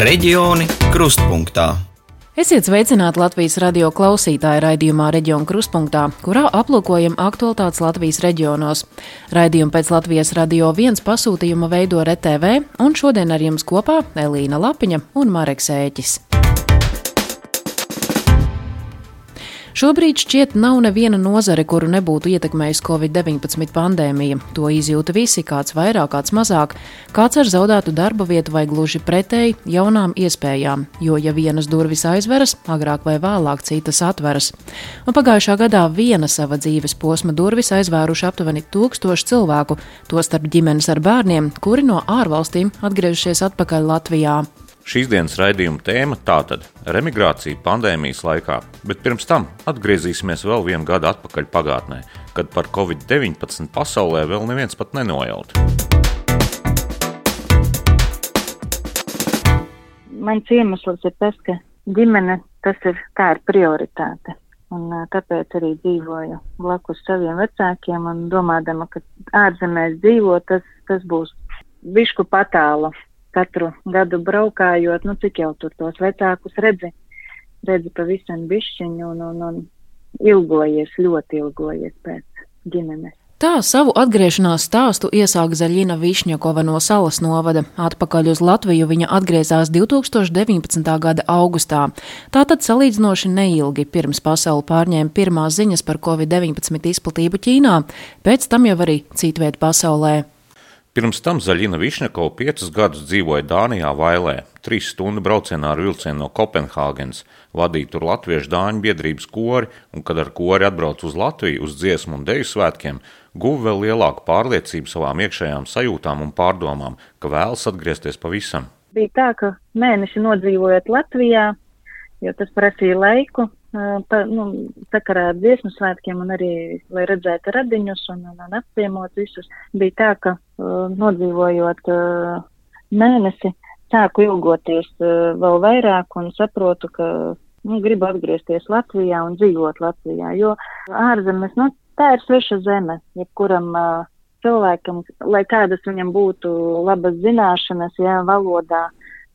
Reģioni krustpunktā. Esiet sveicināti Latvijas radio klausītāju raidījumā Reģiona krustpunktā, kurā aplūkojam aktualitātes Latvijas reģionos. Raidījumu pēc Latvijas radio viens pasūtījuma veido RTV, un šodien ar jums kopā Elīna Lapiņa un Mareks Ēķis. Šobrīd šķiet nav neviena nozare, kuru nebūtu ietekmējusi Covid-19 pandēmija. To izjūta visi, kāds vairāk, kāds mazāk, kāds ar zaudētu darba vietu vai gluži pretēji jaunām iespējām, jo ja vienas durvis aizveras, agrāk vai vēlāk citas atveras. Un pagājušā gadā viena sava dzīves posma durvis aizvēruši aptuveni tūkstoši cilvēku, tostarp ģimenes ar bērniem, kuri no ārvalstīm atgriežušies atpakaļ Latvijā. Šīs dienas raidījuma tēma tātad - remigrācija pandēmijas laikā, bet pirms tam atgriezīsimies vēl vienu gadu atpakaļ pagātnē, kad par covid-19 pasaulē vēl neviens pat nenojaut. Mans iemesls ir tas, ka ģimene tas ir, tā ir prioritāte. Un, tāpēc arī dzīvoju blakus saviem vecākiem un domādama, ka ārzemēs dzīvo, tas, tas būs višku patālu katru gadu braukājot, nu cik jau tur tos vecākus redzi, redzi pavisam bišķiņu un, un, un ilgojies, ļoti ilgojies pēc ģimenes. Tā savu atgriešanās stāstu iesāka Zaļina Višņakova no salas novada. Atpakaļ uz Latviju viņa atgriezās 2019. gada augustā. Tātad salīdzinoši neilgi pirms pasauli pārņēma pirmās ziņas par covid-19 izplatību Ķīnā, pēc tam jau arī citviet pasaulē. Pirms tam Zaļina Višnekova piecus gadus dzīvoja Dānijā Vailē, trīs stundu braucienā ar vilcienu no Kopenhāgenes, vadīja tur latviešu dāņu biedrības kori, un, kad ar kori atbrauca uz Latviju uz dziesmu un deju svētkiem, guva vēl lielāku pārliecību savām iekšējām sajūtām un pārdomām, ka vēlas atgriezties pavisam. Bija tā, ka mēneši nodzīvojot Latvijā, jo tas prasīja laiku, pa, nu, sakarā ar dziesmu svētkiem un arī, lai redzētu radiņus un, un, un apciemot visus, bija tā, ka uh, nodzīvojot uh, mēnesi, sāku ilgoties uh, vēl vairāk un saprotu, ka nu, gribu atgriezties Latvijā un dzīvot Latvijā, jo ārzemes, nu, tā ir sveša zeme, jebkuram uh, cilvēkam, lai kādas viņam būtu labas zināšanas, jā, valodā,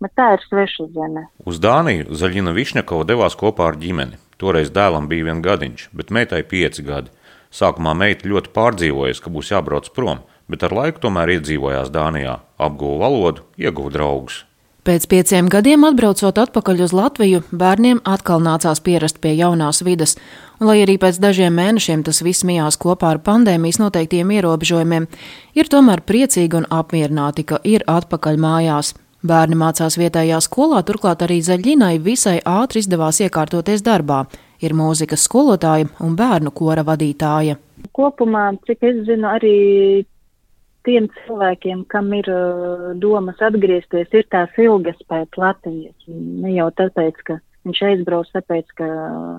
bet tā ir sveša zeme. Uz Dāniju Zaļina Višnekova devās kopā ar ģimeni. Toreiz dēlam bija viens gadiņš, bet meitai pieci gadi. Sākumā meita ļoti pārdzīvojas, ka būs jābrauc prom, bet ar laiku tomēr iedzīvojās Dānijā, apguva valodu, ieguva draugus. Pēc pieciem gadiem atbraucot atpakaļ uz Latviju, bērniem atkal nācās pierast pie jaunās vidas, un lai arī pēc dažiem mēnešiem tas viss mijās kopā ar pandēmijas noteiktiem ierobežojumiem, ir tomēr priecīgi un apmierināti, ka ir atpakaļ mājās. Bērni mācās vietējā skolā, turklāt arī Zaļinai visai ātri izdevās iekārtoties darbā. Ir mūzikas skolotāja un bērnu kora vadītāja. Kopumā, cik es zinu, arī tiem cilvēkiem, kam ir uh, domas atgriezties, ir tās ilgas pēc Latvijas. Ne jau tāpēc, ka viņš aizbrauc, tāpēc, ka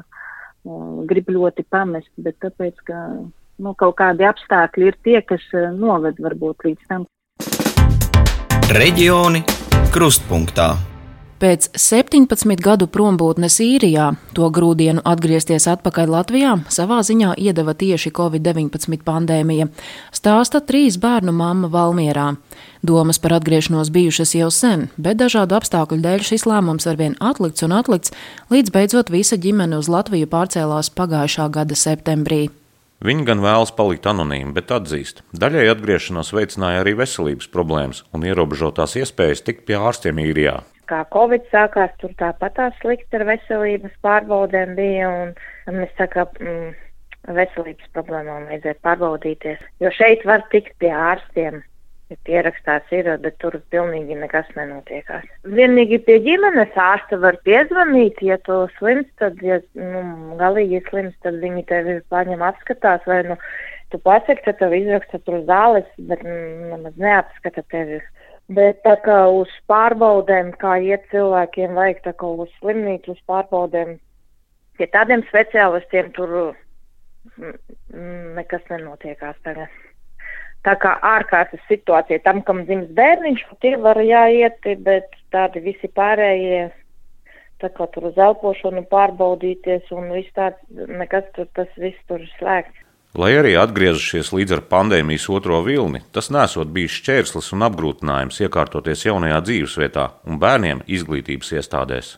uh, grib ļoti pamest, bet tāpēc, ka nu, kaut kādi apstākļi ir tie, kas uh, noved varbūt līdz tam. Reģioni krustpunktā. Pēc 17 gadu prombūtnes īrijā to grūdienu atgriezties atpakaļ Latvijā savā ziņā iedeva tieši Covid-19 pandēmija, stāsta trīs bērnu mamma Valmierā. Domas par atgriešanos bijušas jau sen, bet dažādu apstākļu dēļ šis lēmums arvien atlikts un atlikts, līdz beidzot visa ģimene uz Latviju pārcēlās pagājušā gada septembrī. Viņi gan vēlas palikt anonīmi, bet atzīst, daļai atgriešanās veicināja arī veselības problēmas un ierobežotās iespējas tikt pie ārstiem īrijā. Kā Covid sākās, tur tāpatās slikti ar veselības pārbaudēm bija, un, es saku, mm, veselības problēmām vajadzēja pārbaudīties, jo šeit var tikt pie ārstiem ja pierakstās ir, bet tur pilnīgi nekas nenotiekās. Vienīgi pie ģimenes ārsta var piezvanīt, ja tu slims, tad, ja nu, galīgi slims, tad viņi tevi paņem apskatās, vai nu tu pasaki, tad tev izraksta tur zāles, bet mm, nemaz neapskata tevi. Bet tā kā uz pārbaudēm, kā iet cilvēkiem, vajag tā kā uz slimnīcu uz pārbaudēm, pie tādiem speciālistiem tur mm, nekas nenotiekās tagad. Tā kā ārkārtas situācija tam, kam dzims bērniņš, tie var jāiet, bet tādi visi pārējie, tā kā tur uz elpošanu pārbaudīties un viss tāds, nekas tur, tas viss tur slēgts. Lai arī atgriezušies līdz ar pandēmijas otro vilni, tas nesot bijis šķērslis un apgrūtinājums iekārtoties jaunajā dzīvesvietā un bērniem izglītības iestādēs.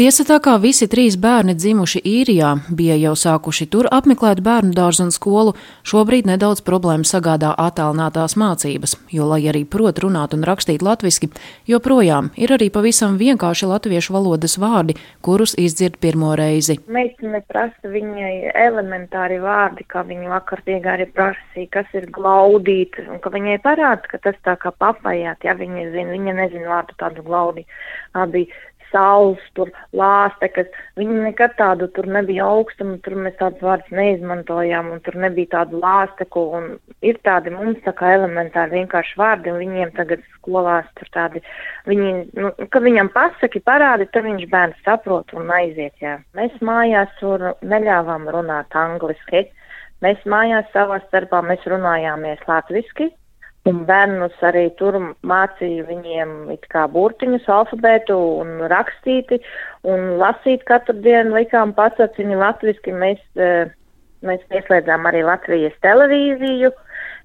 Tiesa tā kā visi trīs bērni dzimuši īrijā, bija jau sākuši tur apmeklēt bērnu dārzu un skolu, šobrīd nedaudz problēmu sagādā attālinātās mācības, jo, lai arī prot runāt un rakstīt latviski, joprojām ir arī pavisam vienkārši latviešu valodas vārdi, kurus izdzird pirmo reizi. Meitene prasa viņai elementāri vārdi, kā viņa vakar piegāja prasīja, kas ir glaudīt, un ka viņai parāda, ka tas tā kā papajāt, ja viņa zina, viņa nezina vārdu tādu glaudīt. Abi saules, tur lāstekas. Viņi nekad tādu tur nebija augstuma, tur mēs tādus vārdus neizmantojām, un tur nebija tādu lāsteku, un ir tādi mums tā kā elementāri vienkārši vārdi, un viņiem tagad skolās tur tādi, viņi, nu, ka viņam pasaki, parādi, tad viņš bērns saprot un aiziet, jā. Mēs mājās tur neļāvām runāt angliski. Mēs mājās savā starpā mēs runājāmies latviski, Un bērnus arī tur mācīja viņiem kā burtiņus, alfabētu un rakstīti un lasīt katru dienu likām pacelt viņu latviski. Mēs, e, mēs pieslēdzām arī Latvijas televīziju.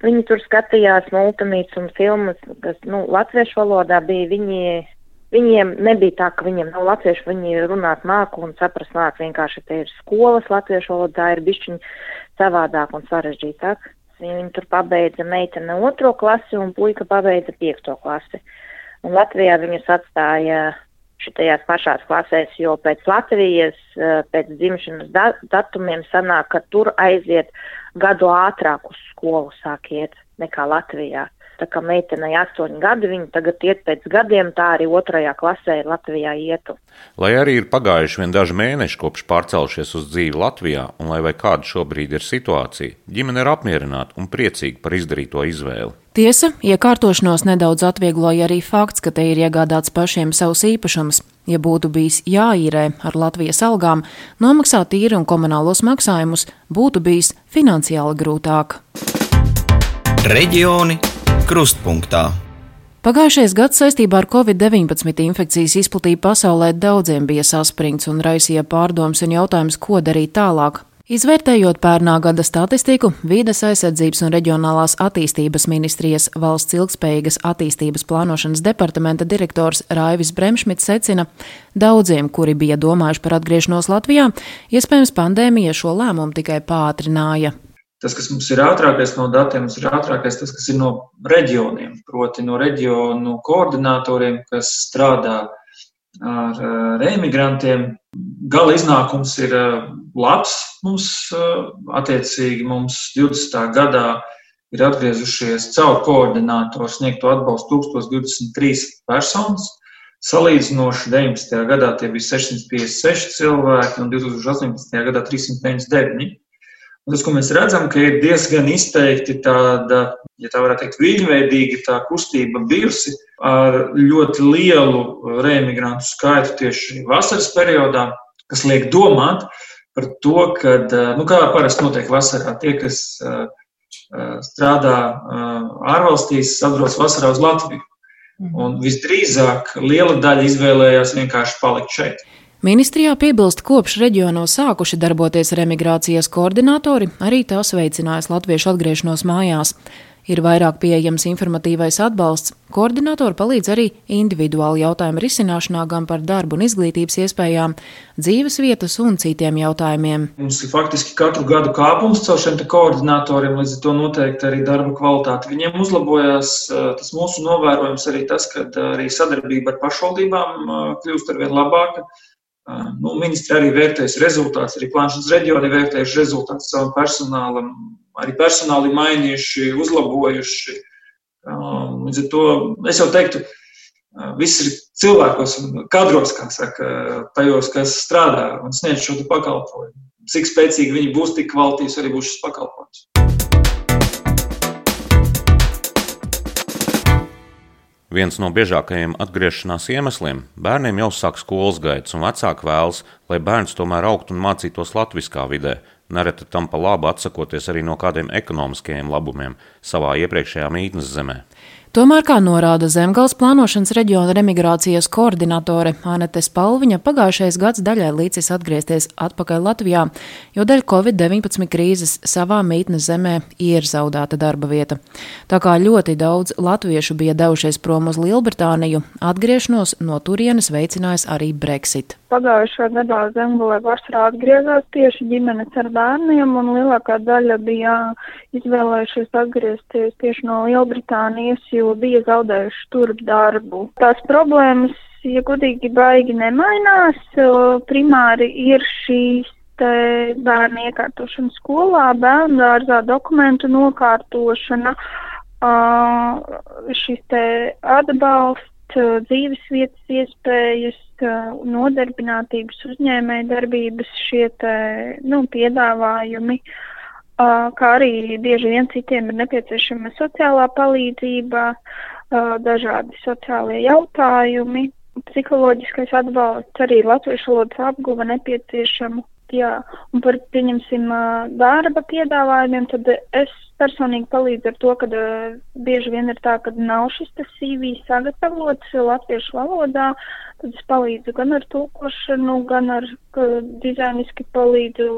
Viņi tur skatījās multimīts un filmas, kas, nu, latviešu valodā bija viņi. Viņiem nebija tā, ka viņiem nav latviešu, viņi runāt māku un saprast nāk vienkārši te ir skolas latviešu valodā, ir bišķiņi savādāk un sarežģītāk. Viņa tur pabeidza meitene otro klasi un puika pabeidza piekto klasi. Un Latvijā viņus atstāja šitajās pašās klasēs, jo pēc Latvijas, eh, pēc dzimšanas datumiem sanāk, ka tur aiziet gadu ātrāk uz skolu sāk iet nekā Latvijā. Tā kā meitenei astoņi gadi, viņa tagad iet pēc gadiem, tā arī otrajā klasē Latvijā ietu. Lai arī ir pagājuši vien daži mēneši kopš pārcelšies uz dzīvi Latvijā, un lai vai kāda šobrīd ir situācija, ģimene ir apmierināta un priecīga par izdarīto izvēli. Tiesa, iekārtošanos nedaudz atviegloja arī fakts, ka te ir iegādāts pašiem savs īpašums. Ja būtu bijis jāīrē ar Latvijas algām, nomaksāt īri un komunālos maksājumus būtu bijis finansiāli grūtāk. Reģioni krustpunktā. Pagājušais gads saistībā ar covid-19 infekcijas izplatību pasaulē daudziem bija saspringts un raisīja pārdomas un jautājums, ko darīt tālāk. Izvērtējot pērnā gada statistiku, Vīdes aizsardzības un reģionālās attīstības ministrijas valsts ilgspējīgas attīstības plānošanas departamenta direktors Raivis Bremšmits secina, daudziem, kuri bija domājuši par atgriešanos Latvijā, iespējams pandēmija šo lēmumu tikai pātrināja. Tas, kas mums ir ātrākais no datiem, ir ātrākais tas, kas ir no reģioniem, proti no reģionu koordinatoriem, kas strādā ar reimigrantiem. Gala iznākums ir labs mums, attiecīgi mums 20. gadā ir atgriezušies caur koordinātoru sniegto atbalstu 1023 personas. Salīdzinoši 19. gadā tie bija 656 cilvēki un 2018. gadā 399. Tas, ko mēs redzam, ka ir diezgan izteikti tāda, ja tā varētu teikt, viļņveidīga tā kustība bijusi ar ļoti lielu reemigrantu skaitu tieši vasaras periodā, kas liek domāt par to, ka, nu, kā parasti notiek vasarā, tie, kas strādā ārvalstīs, atbrauc vasarā uz Latviju. Mhm. Un visdrīzāk liela daļa izvēlējās vienkārši palikt šeit. Ministrijā piebilst, kopš reģionos sākuši darboties remigrācijas koordinatori, arī tās veicinājis latviešu atgriešanos mājās. Ir vairāk pieejams informatīvais atbalsts. Koordinatori palīdz arī individuāli jautājumu risināšanā, gan par darbu un izglītības iespējām, dzīves vietas un citiem jautājumiem. Mums ir faktiski katru gadu kāpums caur šiem koordinatoriem, līdz ar to noteikti arī darba kvalitāte viņiem uzlabojās. Tas mūsu novērojums arī tas, ka arī sadarbība ar pašvaldībām kļūst arvien labāka. Nu, ministri arī vērtēs rezultātus, arī plānošanas reģioni vērtējuši rezultātus savam personālam, arī personāli mainījuši, uzlabojuši. Līdz ar to es jau teiktu, viss ir cilvēkos un kadros, kā saka, tajos, kas strādā un sniedz šo pakalpojumu. Cik spēcīgi viņi būs, tik kvalitīvs arī būs šis pakalpojums. Viens no biežākajiem atgriešanās iemesliem - bērniem jau sāk skolas gaitas, un vecāki vēlas, lai bērns tomēr augtu un mācītos latviskā vidē, nereti tam pa labu atsakoties arī no kādiem ekonomiskajiem labumiem savā iepriekšējā mītnes zemē. Tomēr, kā norāda Zemgals plānošanas reģiona remigrācijas koordinatore Anete Spalviņa, pagājušais gads daļai līdzis atgriezties atpakaļ Latvijā, jo dēļ Covid-19 krīzes savā mītnes zemē ir zaudēta darba vieta. Tā kā ļoti daudz latviešu bija devušies prom uz Lielbritāniju, atgriešanos no turienes veicinājis arī Brexit. Pagājušā gadā Zemgulē vasarā atgriezās tieši ģimenes ar bērniem, un lielākā daļa bija izvēlējušies atgriezties tieši no Lielbritānijas, jo bija zaudējuši tur darbu. Tās problēmas, ja godīgi baigi nemainās, primāri ir šīs bērnu iekārtošana skolā, bērnu dārzā, dokumentu nokārtošana, šis atbalsts, dzīves vietas iespējas, nodarbinātības uzņēmēja darbības, šie te, nu, piedāvājumi. Kā arī bieži vien citiem ir nepieciešama sociālā palīdzība, dažādi sociālie jautājumi, psiholoģiskais atbalsts, arī latviešu valodas apguva nepieciešama. Jā, un par, pieņemsim, darba piedāvājumiem, tad es personīgi palīdzu ar to, ka bieži vien ir tā, ka nav šis CV sagatavots latviešu valodā, tad es palīdzu gan ar tulkošanu, gan ar dizainiski palīdzu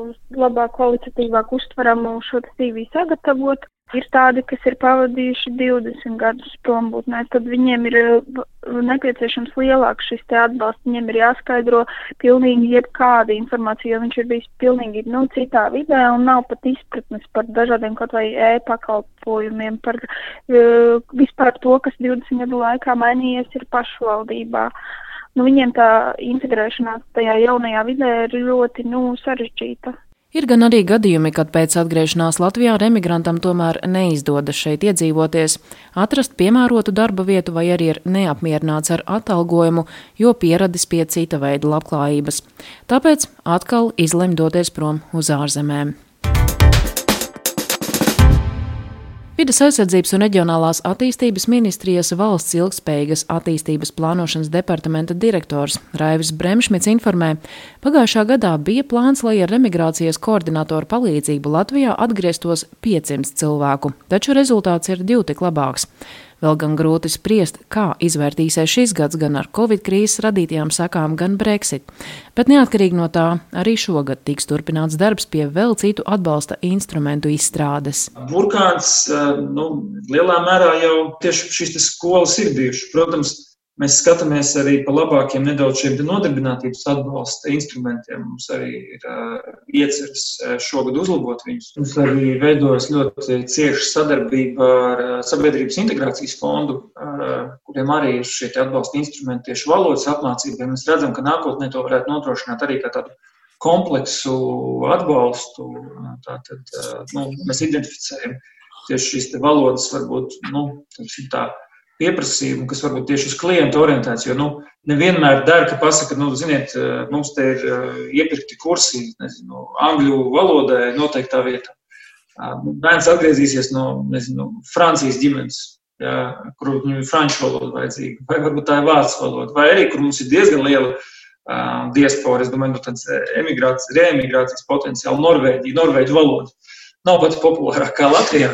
labāk, kvalitatīvāk uztveramu šo CV sagatavot. Ir tādi, kas ir pavadījuši 20 gadus prombūtnē, tad viņiem ir uh, nepieciešams lielāks šis atbalsts, viņiem ir jāskaidro pilnīgi jebkāda informācija, jo viņš ir bijis pilnīgi, nu, citā vidē un nav pat izpratnes par dažādiem kaut vai e-pakalpojumiem, par uh, vispār to, kas 20 gadu laikā mainījies ir pašvaldībā. Nu, viņiem tā integrēšanās tajā jaunajā vidē ir ļoti, nu, sarežģīta. Ir gan arī gadījumi, kad pēc atgriešanās Latvijā remigrantam tomēr neizdodas šeit iedzīvoties, atrast piemērotu darba vietu vai arī ir neapmierināts ar atalgojumu, jo pieradis pie cita veida labklājības. Tāpēc atkal izlemj doties prom uz ārzemēm. Vides aizsardzības un reģionālās attīstības ministrijas valsts ilgspējīgas attīstības plānošanas departamenta direktors Raivis Bremšmits informē, pagājušā gadā bija plāns, lai ar remigrācijas koordinatoru palīdzību Latvijā atgrieztos 500 cilvēku, taču rezultāts ir divi tik labāks. Vēl gan grūti spriest, kā izvērtīsies šis gads gan ar covid krīzes radītajām sakām, gan Brexit. Bet neatkarīgi no tā, arī šogad tiks turpināts darbs pie vēl citu atbalsta instrumentu izstrādes. Burkāns eh, nu, lielā mērā jau tieši šīs skolas ir bijušas. Protams, Mēs skatāmies arī pa labākiem nedaudz šiem nodarbinātības atbalsta instrumentiem. Mums arī ir uh, ieceres šogad uzlabot viņus. Mums arī veidojas ļoti cieša sadarbība ar uh, Sabiedrības integrācijas fondu, uh, kuriem arī ir šie atbalsta instrumenti tieši valodas apmācībai. Mēs redzam, ka nākotnē to varētu nodrošināt arī kā tādu kompleksu atbalstu. Tātad, nu, mēs identificējam tieši šīs valodas, varbūt nu, tā pieprasījumu, kas varbūt tieši uz klientu orientēts. Jo nu, nevienmēr der, ka pasaka, nu, ziniet, eh, mums te ir eh, iepirkti kursi, nezinu, angļu valodai noteiktā vietā. Nu, bērns atgriezīsies no, nezinu, Francijas ģimenes, jā, kur viņam ir franču valoda vajadzīga, vai varbūt tā ir vārds valoda, vai arī, kur mums ir diezgan liela uh, diaspora, es domāju, no tāds emigrācijas, reemigrācijas potenciāli Norvēģija, Norvēģu valoda. Nav pati populārākā Latvijā,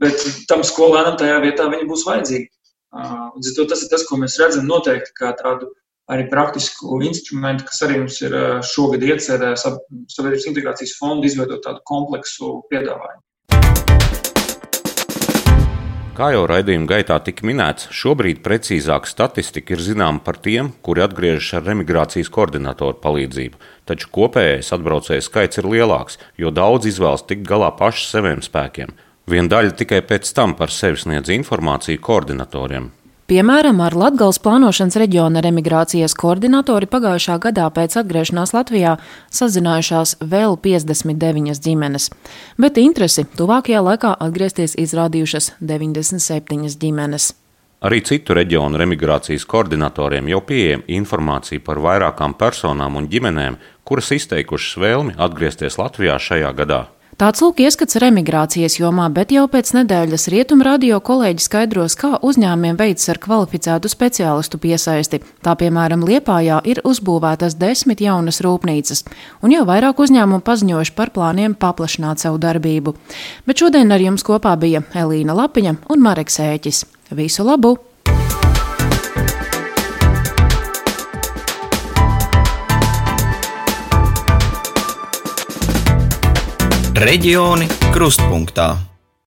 bet tam skolēnam tajā vietā viņa būs vajadzīga. Līdz ar to tas ir tas, ko mēs redzam noteikti kā tādu arī praktisku instrumentu, kas arī mums ir šogad iecerē Sabiedrības integrācijas fondu izveidot tādu kompleksu piedāvājumu. Kā jau raidījuma gaitā tika minēts, šobrīd precīzāka statistika ir zināma par tiem, kuri atgriežas ar remigrācijas koordinatoru palīdzību. Taču kopējais atbraucēju skaits ir lielāks, jo daudz izvēlas tikt galā paši saviem spēkiem. Viena daļa tikai pēc tam par sevi sniedz informāciju koordinatoriem. Piemēram, ar Latvijas plānošanas reģiona remigrācijas koordinatori pagājušā gadā pēc atgriešanās Latvijā sazinājušās vēl 59 ģimenes, bet interesi tuvākajā laikā atgriezties izrādījušas 97 ģimenes. Arī citu reģionu remigrācijas koordinatoriem jau pieejama informācija par vairākām personām un ģimenēm, kuras izteikušas vēlmi atgriezties Latvijā šajā gadā. Tāds lūk ieskats remigrācijas jomā, bet jau pēc nedēļas rietumu radio kolēģi skaidros, kā uzņēmumiem veids ar kvalificētu speciālistu piesaisti. Tā piemēram Liepājā ir uzbūvētas desmit jaunas rūpnīcas, un jau vairāk uzņēmumu paziņojuši par plāniem paplašināt savu darbību. Bet šodien ar jums kopā bija Elīna Lapiņa un Mareks Ēķis. Visu labu! Reģioni krustpunktā.